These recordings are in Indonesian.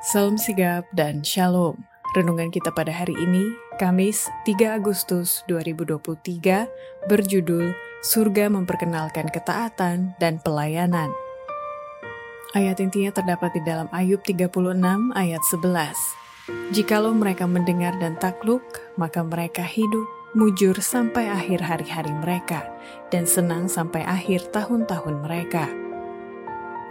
Salam sigap dan shalom. Renungan kita pada hari ini, Kamis 3 Agustus 2023, berjudul Surga Memperkenalkan Ketaatan dan Pelayanan. Ayat intinya terdapat di dalam Ayub 36 ayat 11. Jikalau mereka mendengar dan takluk, maka mereka hidup, mujur sampai akhir hari-hari mereka, dan senang sampai akhir tahun-tahun mereka.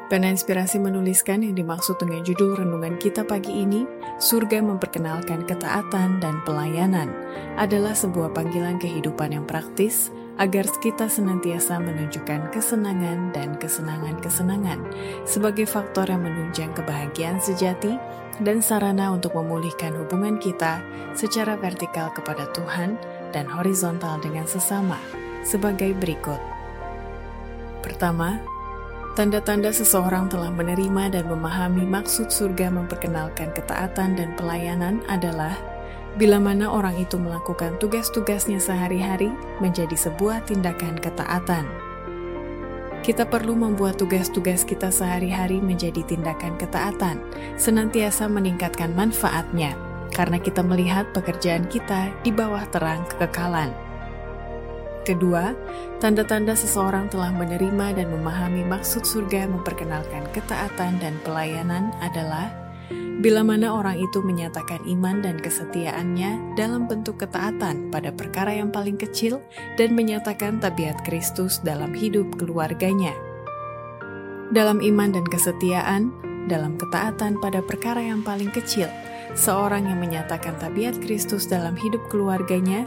Pena Inspirasi menuliskan yang dimaksud dengan judul renungan kita pagi ini, Surga Memperkenalkan Ketaatan dan Pelayanan, adalah sebuah panggilan kehidupan yang praktis agar kita senantiasa menunjukkan kesenangan dan kesenangan-kesenangan sebagai faktor yang menunjang kebahagiaan sejati dan sarana untuk memulihkan hubungan kita secara vertikal kepada Tuhan dan horizontal dengan sesama sebagai berikut. Pertama, Tanda-tanda seseorang telah menerima dan memahami maksud surga memperkenalkan ketaatan dan pelayanan adalah bila mana orang itu melakukan tugas-tugasnya sehari-hari menjadi sebuah tindakan ketaatan. Kita perlu membuat tugas-tugas kita sehari-hari menjadi tindakan ketaatan, senantiasa meningkatkan manfaatnya, karena kita melihat pekerjaan kita di bawah terang kekekalan. Kedua, tanda-tanda seseorang telah menerima dan memahami maksud surga memperkenalkan ketaatan dan pelayanan adalah bila mana orang itu menyatakan iman dan kesetiaannya dalam bentuk ketaatan pada perkara yang paling kecil dan menyatakan tabiat Kristus dalam hidup keluarganya. Dalam iman dan kesetiaan, dalam ketaatan pada perkara yang paling kecil, seorang yang menyatakan tabiat Kristus dalam hidup keluarganya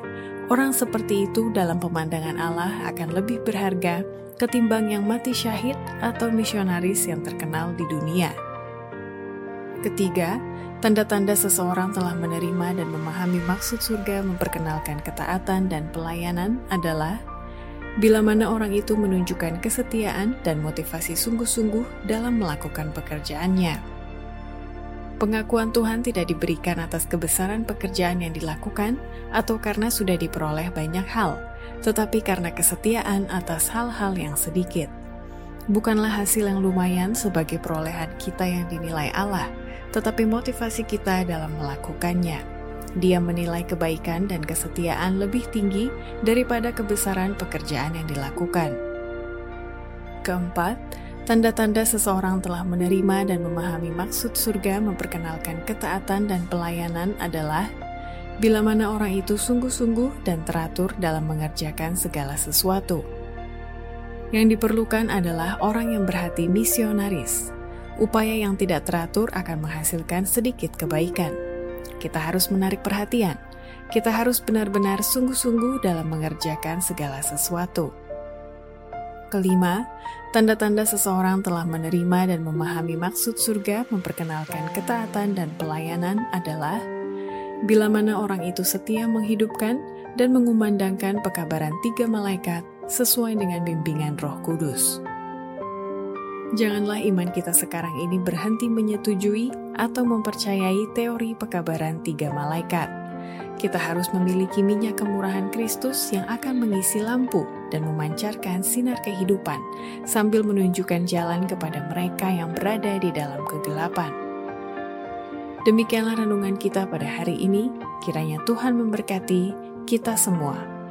Orang seperti itu dalam pemandangan Allah akan lebih berharga ketimbang yang mati syahid atau misionaris yang terkenal di dunia. Ketiga, tanda-tanda seseorang telah menerima dan memahami maksud surga memperkenalkan ketaatan dan pelayanan adalah bila mana orang itu menunjukkan kesetiaan dan motivasi sungguh-sungguh dalam melakukan pekerjaannya. Pengakuan Tuhan tidak diberikan atas kebesaran pekerjaan yang dilakukan atau karena sudah diperoleh banyak hal, tetapi karena kesetiaan atas hal-hal yang sedikit. Bukanlah hasil yang lumayan sebagai perolehan kita yang dinilai Allah, tetapi motivasi kita dalam melakukannya. Dia menilai kebaikan dan kesetiaan lebih tinggi daripada kebesaran pekerjaan yang dilakukan. Keempat, Tanda-tanda seseorang telah menerima dan memahami maksud surga memperkenalkan ketaatan dan pelayanan adalah bila mana orang itu sungguh-sungguh dan teratur dalam mengerjakan segala sesuatu. Yang diperlukan adalah orang yang berhati misionaris. Upaya yang tidak teratur akan menghasilkan sedikit kebaikan. Kita harus menarik perhatian. Kita harus benar-benar sungguh-sungguh dalam mengerjakan segala sesuatu. Kelima, tanda-tanda seseorang telah menerima dan memahami maksud surga memperkenalkan ketaatan dan pelayanan adalah bila mana orang itu setia menghidupkan dan mengumandangkan pekabaran tiga malaikat sesuai dengan bimbingan Roh Kudus. Janganlah iman kita sekarang ini berhenti menyetujui atau mempercayai teori pekabaran tiga malaikat kita harus memiliki minyak kemurahan Kristus yang akan mengisi lampu dan memancarkan sinar kehidupan sambil menunjukkan jalan kepada mereka yang berada di dalam kegelapan. Demikianlah renungan kita pada hari ini. Kiranya Tuhan memberkati kita semua.